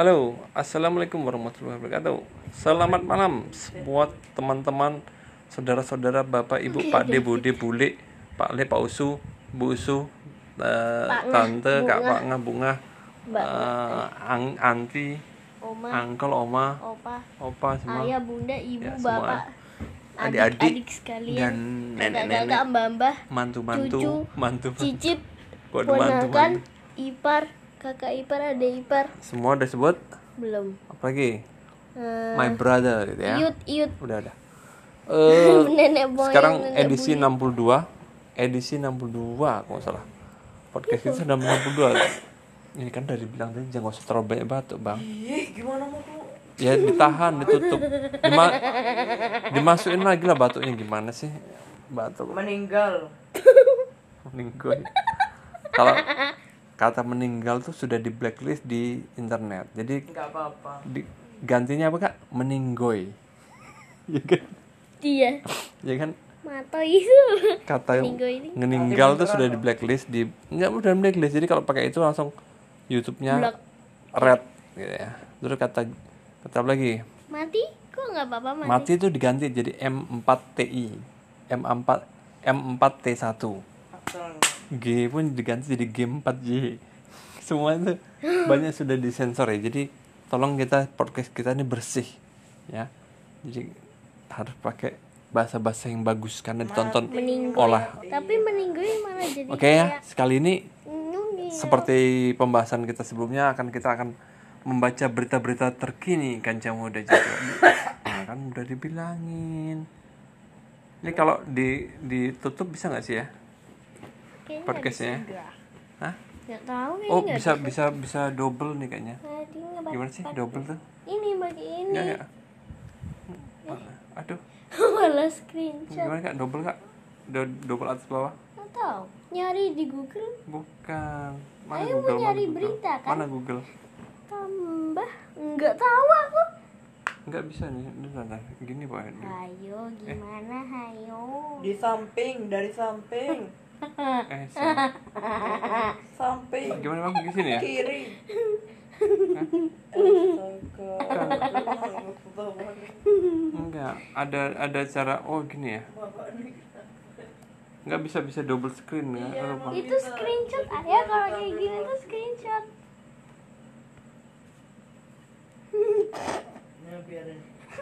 Halo, assalamualaikum warahmatullahi wabarakatuh. Selamat malam, semua teman-teman, saudara-saudara, bapak, ibu, pak de, bude, bule, pak le, pak usu, bu usu, Ngah, tante, kak pak ngah, bunga, eh, ang, anti, Oma, angkel, oma, opa, opa, semua, ayah, bunda, ibu, Ya, semua. bapak, Adik-adik adik-adik sekalian, dan nenek-nenek, mbah-mbah, mantu-mantu, cucu, mantu, cicip, ponakan, mantu? ipar, kakak ipar, ada ipar, semua udah sebut, belum. apa lagi? Eh, My brother gitu ya. Iut, iut, Udah ada. Eh, nenek moyang, sekarang nenek edisi buyut. 62 edisi 62 kalau nggak salah podcast itu sudah 62 ini kan dari bilang tadi jangan usah terlalu banyak batuk bang Ih, gimana mau tuh? ya ditahan ditutup Dima- dimasukin lagi lah batuknya gimana sih batuk Meninggal. meninggal kalau kata meninggal tuh sudah di blacklist di internet. Jadi Enggak apa-apa. di, gantinya apa kak? Meninggoy. Ya kan? Iya, ya kan? Mata itu. kata Meninggoy ini. meninggal tuh sudah di blacklist di nggak udah blacklist. Jadi kalau pakai itu langsung YouTube-nya Block. red gitu ya. Terus kata kata apa lagi? Mati? Kok nggak apa-apa mati? mati itu diganti jadi M4TI M4 M4T1 Asal G pun diganti jadi G4J semua itu banyak sudah disensor ya jadi tolong kita podcast kita ini bersih ya jadi harus pakai bahasa-bahasa yang bagus karena ditonton Meninggoy. olah Tapi meninggoy malah jadi Oke ya, sekali ini seperti pembahasan kita sebelumnya akan kita akan membaca berita-berita terkini kancah muda juga. Nah, kan udah dibilangin. Ini kalau di ditutup bisa nggak sih ya Kayaknya podcastnya? ada Hah? Nggak tahu kayaknya Oh bisa bisa bisa double nih kayaknya. Nggak Gimana sih double tuh? Ini bagi ini. Enggak enggak. Aduh, Malah screenshot. gimana kak double kak? Do- double atas bawah? Nggak tahu. Nyari di Google Bukan. Mana Ayo, mau Google? Mana nyari Google? berita, kan? Mana Google? tambah. Nggak tahu aku. Nggak bisa nih, ini nada gini pak. Ayo gimana? Ayo. di samping, dari samping, Eh, samping, gimana bang di sini ya? kiri. Enggak, ada ada cara oh gini ya. Nggak bisa bisa double screen ya. Iya. Itu screenshot ya kalau kayak gini tuh screenshot.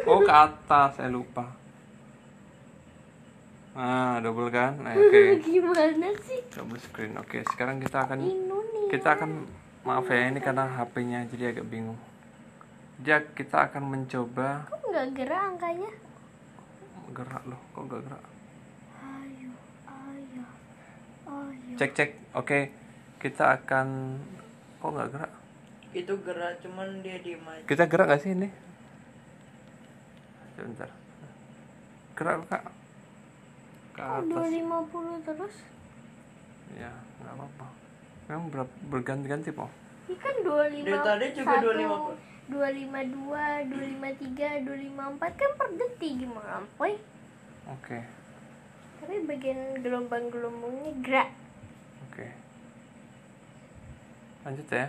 Oh ke atas, saya lupa. Nah, double kan? Nah, oke. Gimana sih? Double screen. Oke, sekarang kita akan nih. kita akan maaf ya ini karena HP-nya jadi agak bingung. Ya, kita akan mencoba Kok nggak gerak angkanya? gerak loh. Kok nggak gerak? Ayo, ayo, ayo. Cek cek. Oke, kita akan kok nggak gerak? Itu gerak cuman dia diem aja. Kita gerak gak sih ini? Sebentar. Gerak kak. Ke atas. 250 terus? Ya, nggak apa-apa. Memang ber- berganti-ganti po. Ini kan 25 Dari tadi juga 252, 253, 254 kan per detik gimana, Poy? Oke, Tapi bagian gelombang-gelombangnya gerak. oke. Lanjut ya.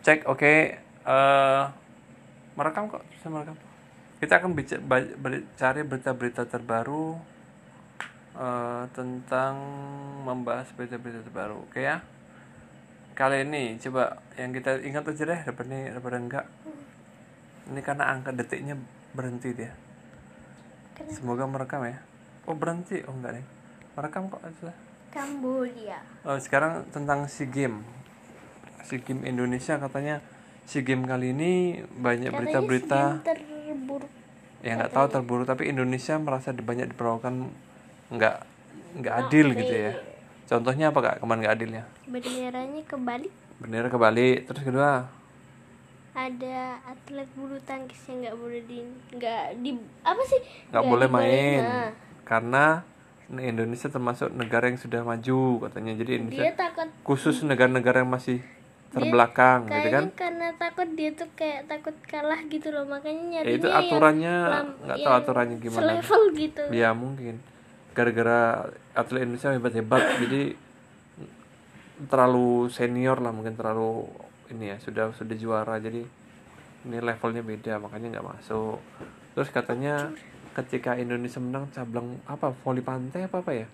Cek, oke. Eh, merekam kok, bisa merekam. Kita akan bica- ba- beri- cari berita-berita terbaru eh, tentang membahas berita-berita terbaru, oke ya? Kali ini coba yang kita ingat aja deh daripada daripada enggak. Ini karena angka detiknya berhenti dia. Kenapa? Semoga merekam ya. Oh berhenti? Oh enggak nih. Merekam kok aja. Kambodia. Oh, sekarang tentang SEA Game. SEA Game Indonesia katanya SEA Game kali ini banyak berita-berita terburuk. yang nggak tahu terburuk tapi Indonesia merasa banyak diperlakukan nggak nggak adil gitu ya. Contohnya apa kak kemarin nggak adilnya? Benderanya kebalik. Bendera kebalik. Terus kedua Ada atlet bulu tangkis yang nggak boleh di nggak di apa sih? nggak boleh main Nah, karena Indonesia termasuk negara yang sudah maju katanya. Jadi dia Indonesia takut khusus negara-negara yang masih terbelakang gitu kan? karena takut dia tuh kayak takut kalah gitu loh makanya Ya, nyarinya itu aturannya nggak tahu aturannya gimana. selevel gitu Ya mungkin gara-gara atlet Indonesia hebat-hebat jadi terlalu senior lah mungkin terlalu ini ya sudah sudah juara. Jadi ini levelnya beda makanya nggak masuk. Terus katanya ketika Indonesia menang cabang apa voli pantai apa apa ya?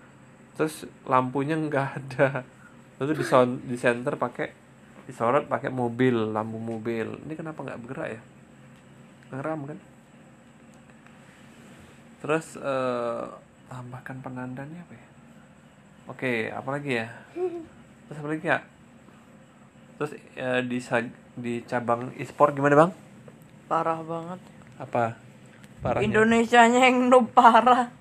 Terus lampunya nggak ada. Terus di di center pakai disorot pakai mobil lampu mobil. Ini kenapa nggak bergerak ya? Ngeram kan? Terus eh, tambahkan penandanya apa ya? Oke apa lagi ya? Terus apa lagi ya terus eh, di sa- di cabang e-sport gimana bang? Parah banget. apa parahnya? Indonesianya yang noob parah.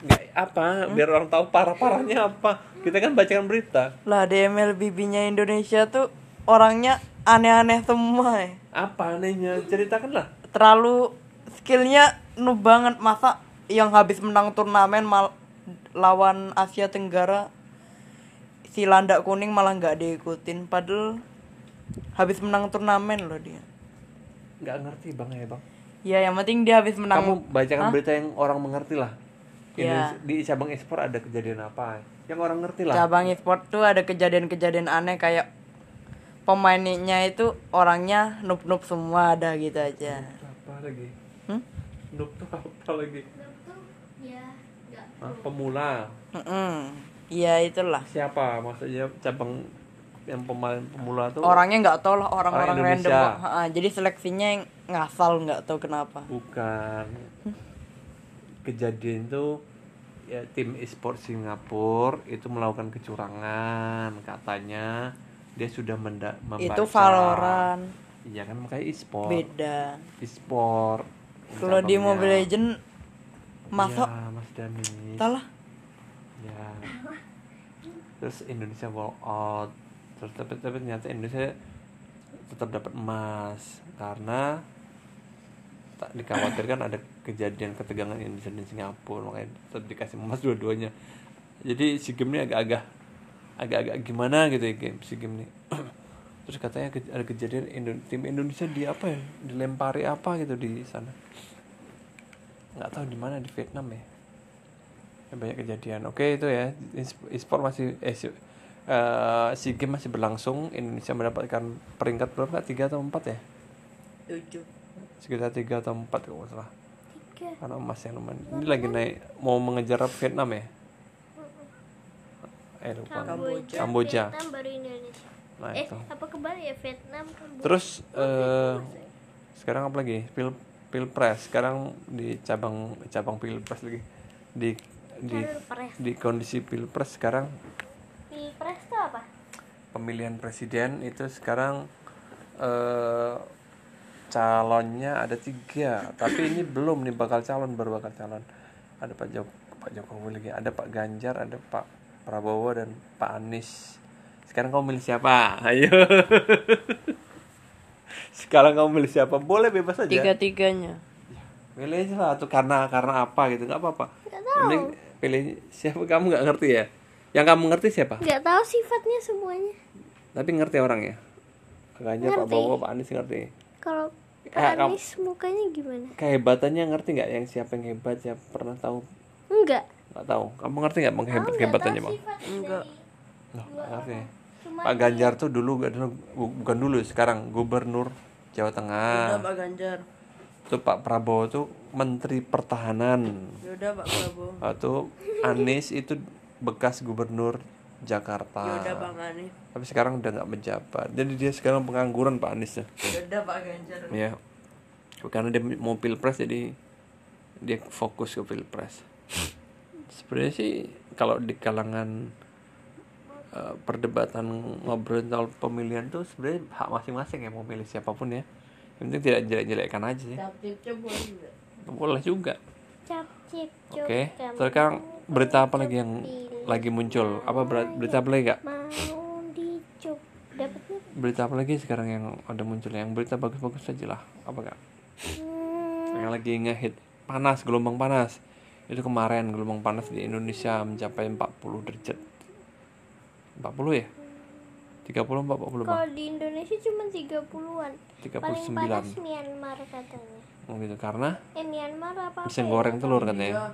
nggak apa? Biar orang tahu parah parahnya apa. Kita kan bacakan berita. Lah di MLBB-nya Indonesia tuh orangnya aneh-aneh semua ya. apa anehnya? Ceritakanlah. Terlalu skillnya noob banget. Masa yang habis menang turnamen mal lawan Asia Tenggara si landak kuning malah nggak diikutin. Padahal habis menang turnamen loh dia. nggak ngerti bang ya bang. Ya yang penting dia habis menang. Kamu bacakan berita yang orang mengerti lah. Indonesia- di cabang e-sport ada kejadian apa? Yang orang ngerti lah. Cabang e-sport tuh ada kejadian-kejadian aneh kayak pemainnya itu orangnya noob-noob semua ada gitu aja. apa lagi? Hmm? noob tuh apa lagi? ya Hah, pemula. Iya itulah. siapa maksudnya cabang yang pemain pemula tuh Orangnya nggak tahu lah orang-orang Orang random. Ha-ha, jadi seleksinya yang ngasal nggak tahu kenapa. bukan kejadian tuh ya tim e-sport Singapura itu melakukan kecurangan katanya dia sudah menda membaca Itu Valorant iya kan makanya e-sport beda. e-sport Kalau di. Mobile Legend masa Iya, Mas Dani salah ya. Terus Indonesia wall out. Terus tapi, tapi ternyata Indonesia tetap dapat emas. Karena tak dikhawatirkan ada kejadian ketegangan Indonesia dan Singapura. Makanya tetap dikasih emas dua-duanya. Jadi si game ini agak-agak agak-agak gimana gitu ya game si game ini. Terus katanya ke- ada kejadian Indo- tim Indonesia di apa ya? Dilempari apa gitu di sana? Nggak tahu di mana di Vietnam Ya, banyak kejadian. Oke itu ya. E-sport masih eh si, eh, SEA Games masih berlangsung. Indonesia mendapatkan peringkat berapa? Tiga atau empat ya? Tujuh. Sekitar tiga atau empat kalau nggak salah. Tiga. Karena emas yang lumayan. Ini lagi naik mau mengejar Vietnam ya? Eh lupa. Kamboja, Kamboja. Vietnam baru Indonesia. Nah eh itu. apa kebalik ya? Vietnam Kamboja. Terus eh sekarang apa lagi? Pil pilpres. Sekarang di cabang cabang pilpres lagi. Di di Pilpres di kondisi pilpres sekarang. Pilpres tuh apa? Pemilihan presiden itu sekarang eh, calonnya ada tiga. Tapi ini belum nih bakal calon baru bakal calon. Ada Pak Jok Pak Jokowi lagi ada Pak Ganjar ada Pak Prabowo dan Pak Anies. Sekarang kamu milih siapa? Ayo. Sekarang kamu milih siapa? Boleh bebas aja. Tiga tiganya pilih aja lah atau karena karena apa gitu. Nggak apa-apa. Pilih pilih siapa? Kamu nggak ngerti ya? Yang kamu ngerti siapa? Nggak tahu sifatnya semuanya. Tapi ngerti orangnya Pak Ganjar Pak. Prabowo Pak Anies ngerti. Kalau Eh, kamu- Anies mukanya gimana? Kehebatannya ngerti nggak yang siapa yang hebat siapa pernah tahu? Enggak nggak tahu. Kamu ngerti nggak menghebat kehebatannya bang? Enggak. Loh, nggak ngerti Cuma Pak Ganjar tuh dulu bukan dulu sekarang. Gubernur Jawa Udah Tengah Pak Ganjar. Tuh Pak Prabowo tuh Menteri Pertahanan. Yaudah Pak Prabowo. atau Anies itu bekas gubernur Jakarta. Yaudah Bang Anies. tapi sekarang udah nggak menjabat. Jadi dia sekarang pengangguran Pak Anies ya Yaudah Pak Ganjar. ya karena dia mau pilpres jadi dia fokus ke pilpres. Sebenarnya sih kalau di kalangan eh, perdebatan ngobrol soal pemilihan tuh sebenarnya hak masing-masing ya mau milih siapa pun ya penting tidak jelek-jelekkan aja sih. Boleh juga. boleh juga. Cap cip cup oke kamu sekarang berita apa lagi yang pilih. lagi muncul? Apa ber- berita apa lagi gak mau dicup dapatnya berita apa lagi sekarang yang ada muncul? Yang berita bagus-bagus saja lah. Apa gak hmm, yang lagi ngehit. Panas gelombang panas. Itu kemarin gelombang panas di Indonesia mencapai 40 derajat. 40 ya 30 apa 40 bang kalau di Indonesia cuma 30-an paling panas 39 Myanmar katanya. Oh gitu. Karena eh Myanmar apa apa bisa ya? goreng telur katanya. Iya.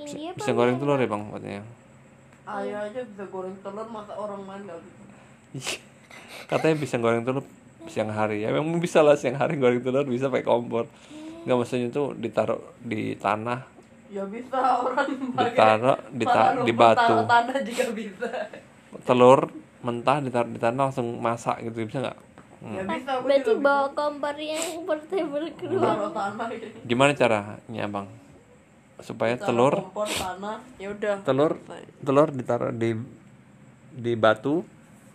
India bisa goreng telur ya bang katanya? Ayo aja bisa goreng telur masa orang main gak bisa. katanya bisa goreng telur siang hari. Ya memang bisa lah siang hari goreng telur bisa pakai kompor. Nggak maksudnya tuh ditaruh di tanah. Ya bisa orang ditaruh di, ta- di batu. tanah juga bisa. telur mentah ditaruh di tanah langsung masak gitu bisa nggak? Hmm. Ya bisa aku berarti bawa kompor yang portable keluar. gimana caranya bang? Supaya Taruh telur? kompor tanah. Ya udah. telur telur ditaruh di di batu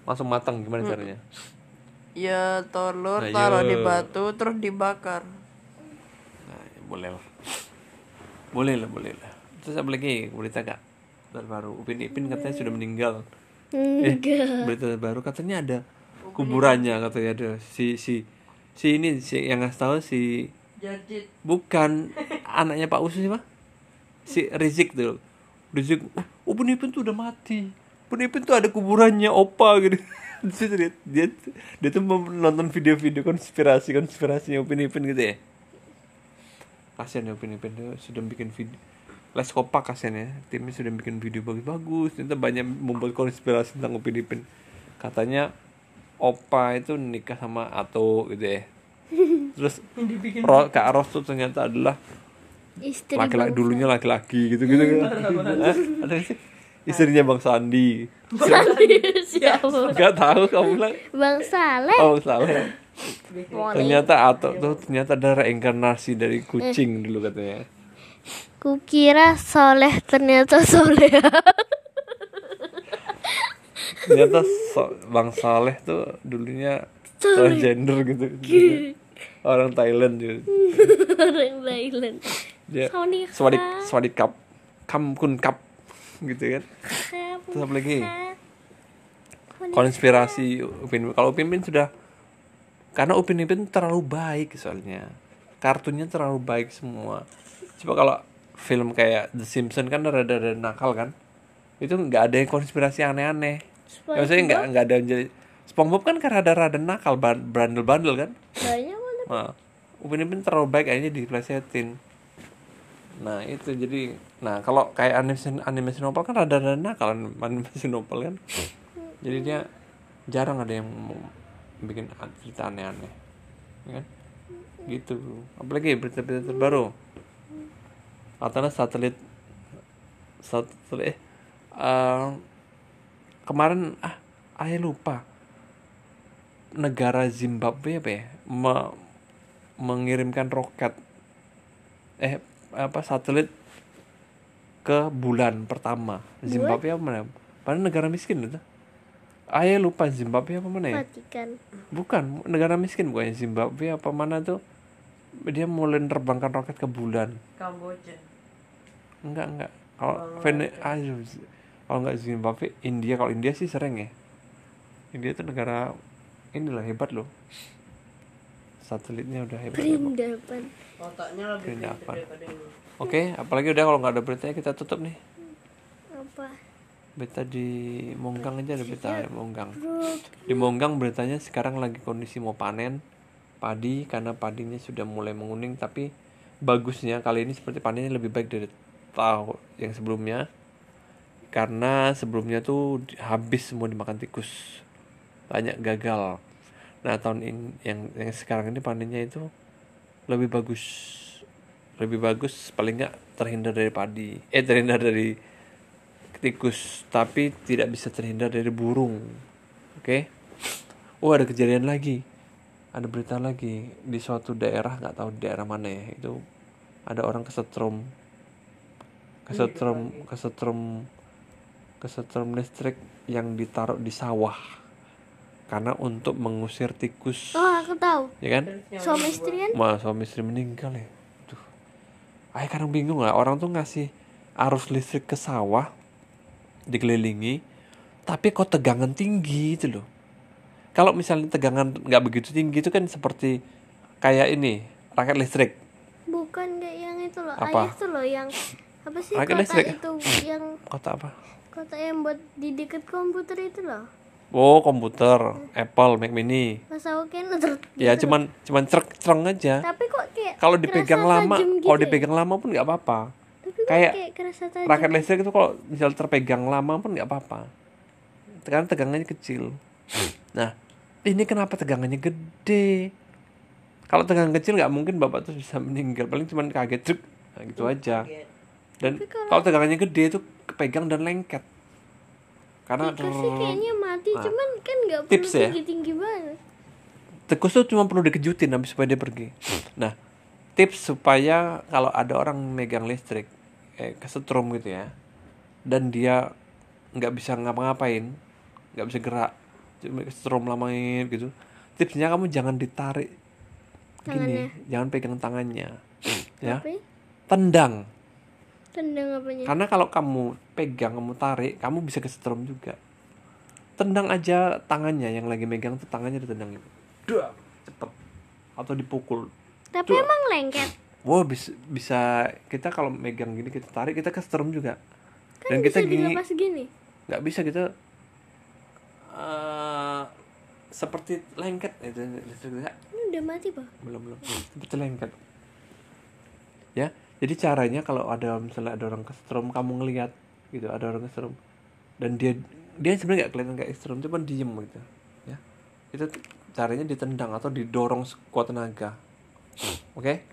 langsung matang gimana caranya? Ya telur Nah, taruh di batu terus dibakar. nah ya boleh lah. Boleh lah boleh lah. Terus apa lagi? Berita kak? Terbaru upin ipin katanya sudah meninggal eh berita terbaru katanya ada kuburannya katanya ada si si si ini si yang ngasih tahu si Jadi bukan anaknya Pak Usus siapa? Si Rizik tuh. Rizik oh, Upin Ipin tuh udah mati. Upin Ipin tuh ada kuburannya opa gitu. Dia, dia, dia tuh nonton video-video konspirasi konspirasinya Upin Ipin gitu ya. Kasian ya Upin Ipin tuh sudah bikin video Les Kopak kasian ya. Timnya sudah bikin video bagus-bagus. Ternyata banyak membuat konspirasi tentang Upin Ipin katanya opa itu nikah sama Ato gitu ya. Terus Ro, Kak Ros tuh ternyata adalah istri laki-laki bang dulunya laki-laki gitu gitu Hah? ada sih? Istrinya Bang Sandi. Siapa? Nggak tahu kamu bilang bang Saleh. Oh salah ternyata Ato tuh ternyata ada reinkarnasi dari kucing dulu katanya kukira soleh ternyata soleh. Ternyata so- Bang Saleh tuh dulunya transgender gitu. Orang Thailand gitu. Orang Thailand. Dia swadik kap. swadik kap kam kun kap gitu kan. Terus apa lagi? Konspirasi Upin kalau Upin Ipin sudah karena Upin Ipin terlalu baik soalnya. Kartunnya terlalu baik semua coba kalau film kayak The Simpsons kan rada-rada nakal kan? Itu nggak ada yang konspirasi aneh-aneh. Ya, maksudnya nggak nggak ada yang jadi SpongeBob kan kan rada-rada nakal ban- bandel-bandel kan? Banyak mana nah Upin Ipin terlalu baik aja diplesetin. Nah itu jadi nah kalau kayak animasi animasi novel kan rada-rada nakal animasi novel kan? Jadi dia jarang ada yang bikin cerita aneh-aneh ya kan? Gitu apalagi berita-berita terbaru katanya satelit satelit eh eh, kemarin ah saya lupa. Negara Zimbabwe apa ya me- mengirimkan roket eh apa satelit ke bulan pertama. Zimbabwe apa mana? Padahal negara miskin itu Ayah lupa Zimbabwe apa mana ya? Vatikan bukan negara miskin bukannya. Zimbabwe apa mana tuh dia mulai nerbangkan roket ke bulan. Kamboja. enggak enggak. Kalau Vene aduh, kalau enggak Zimbabwe India. Kalau India sih sering ya. India tuh negara inilah hebat loh. Satelitnya udah hebat. Perindapan. Otaknya lebih Perindapan. pintar daripada ini. oke apalagi udah kalau nggak ada beritanya kita tutup nih. Apa? Berita di Monggang aja ada berita di Monggang. Di Monggang beritanya sekarang lagi kondisi mau panen padi karena padinya sudah mulai menguning tapi bagusnya kali ini seperti panennya lebih baik dari tahun yang sebelumnya. Karena sebelumnya tuh habis semua dimakan tikus. Banyak gagal. Nah tahun ini yang yang sekarang ini panennya itu lebih bagus. Lebih bagus paling nggak terhindar dari padi. Eh terhindar dari tikus tapi tidak bisa terhindar dari burung. Oke? Oh ada kejadian lagi ada berita lagi di suatu daerah nggak tahu daerah mana ya itu ada orang kesetrum. Kesetrum kesetrum kesetrum listrik yang ditaruh di sawah. Karena untuk mengusir tikus. Oh aku tahu. Ya kan? Suami istri kan? Wah, suami istri meninggal ya. Duh. Ayah kadang bingung lah, orang tuh ngasih arus listrik ke sawah dikelilingi, tapi kok tegangan tinggi itu loh. Kalau misalnya tegangan nggak begitu tinggi itu kan seperti kayak ini raket listrik. bukan kayak yang itu loh Apa? ayah tuh loh yang apa sih Raket kotak listrik. itu yang Kota apa? kotak yang buat di dekat komputer itu loh Oh komputer, Apple, Mac Mini. kan ter- Ya cuman cuman cereng cereng aja. tapi kok kayak Kalau dipegang lama, gitu kalau ya? dipegang lama pun nggak apa-apa. kayak kayak, raket listrik itu kalau misal terpegang lama pun nggak apa-apa karena tegangannya kecil nah ini kenapa tegangannya gede kalau tegangan kecil nggak mungkin bapak tuh bisa meninggal paling cuma kaget Druk. nah, gitu aja dan kalau tegangannya gede itu kepegang dan lengket karena Tikus sih kayaknya mati Nah. cuman kan nggak perlu Tips ya. tinggi tinggi banget tikus tuh cuma perlu dikejutin habis supaya dia pergi. Nah, tips supaya kalau ada orang megang listrik, eh, kesetrum gitu ya, dan dia nggak bisa ngapa-ngapain, nggak bisa gerak, kesetrum lamain gitu. Tipsnya kamu jangan ditarik gini, jangan pegang tangannya, ya, tapi tendang. tendang apanya Karena kalau kamu pegang, kamu tarik, kamu bisa kesetrum juga. Tendang aja tangannya yang lagi megang tuh tangannya ditendang gitu. Cepet. Atau dipukul. tapi emang lengket Wow, bisa, bisa kita kalau megang gini kita tarik kita kesetrum juga. kan Dan bisa kita gini gini nggak bisa kita eh seperti lengket. Itu listrik ini udah mati pak? Belum belum. Seperti lengket. Ya jadi caranya kalau ada misalnya ada orang kesetrum kamu ngelihat gitu ada orang kesetrum. Dan dia dia sebenarnya nggak kelihatan kayak kesetrum cuma diem gitu. Ya. Itu caranya ditendang atau didorong sekuat tenaga. Oke?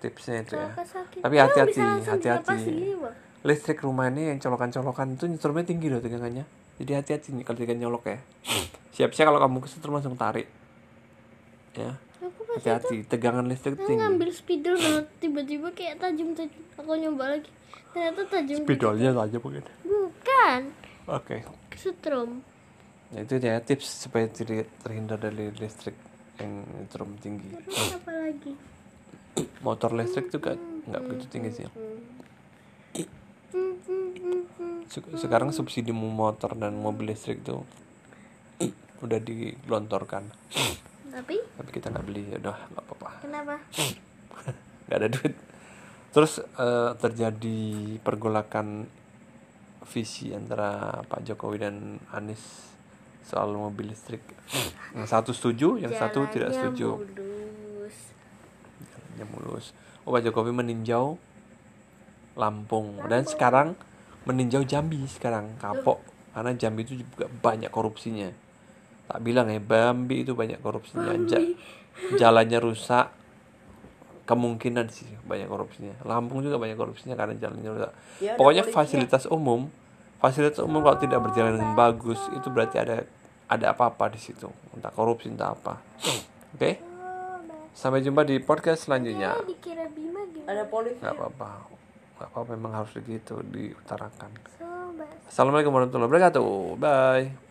Tipsnya itu ya. Tapi hati-hati, hati-hati. listrik rumah ini yang colokan-colokan itu nyetrumnya tinggi loh tegangannya jadi hati-hati nih kalau tegangan nyolok ya. Siap-siap kalau kamu kesetrum langsung tarik. Ya. Hati-hati tegangan listrik tinggi. ngambil spidol banget. Tiba-tiba kayak tajam tajam. Aku nyoba lagi. Ternyata tajam gitu. spidolnya aja mungkin. Bukan. Oke. Kesetrum Nah, itu ya tips supaya tidak terhindar dari listrik yang nyetrum tinggi. Terus apa lagi? Motor listrik juga nggak begitu tinggi sih Hmm, hmm, hmm, hmm. Se- sekarang subsidi motor dan mobil listrik tuh udah digelontorkan tapi? Tapi kita nggak beli ya udah nggak apa-apa. Kenapa? Nggak ada duit. Terus eh, terjadi pergolakan visi antara Pak Jokowi dan Anies soal mobil listrik. Yang satu setuju yang satu tidak Jalannya setuju. mulus. Jalannya mulus. Oh Pak Jokowi meninjau Lampung. Dan sekarang meninjau Jambi sekarang kapok. Karena Jambi itu juga banyak korupsinya. Tak bilang ya Bambi itu banyak korupsinya. Ja- jalannya rusak. Kemungkinan sih banyak korupsinya. Lampung juga banyak korupsinya karena jalannya rusak. Ya, pokoknya fasilitas umum fasilitas umum kalau tidak berjalan dengan bagus itu berarti ada ada apa-apa di situ. Entah korupsi entah apa. Oke? Sampai jumpa di podcast selanjutnya. Ya, ada polisi nggak apa-apa nggak apa-apa memang harus begitu diutarakan. Assalamualaikum warahmatullahi wabarakatuh. Bye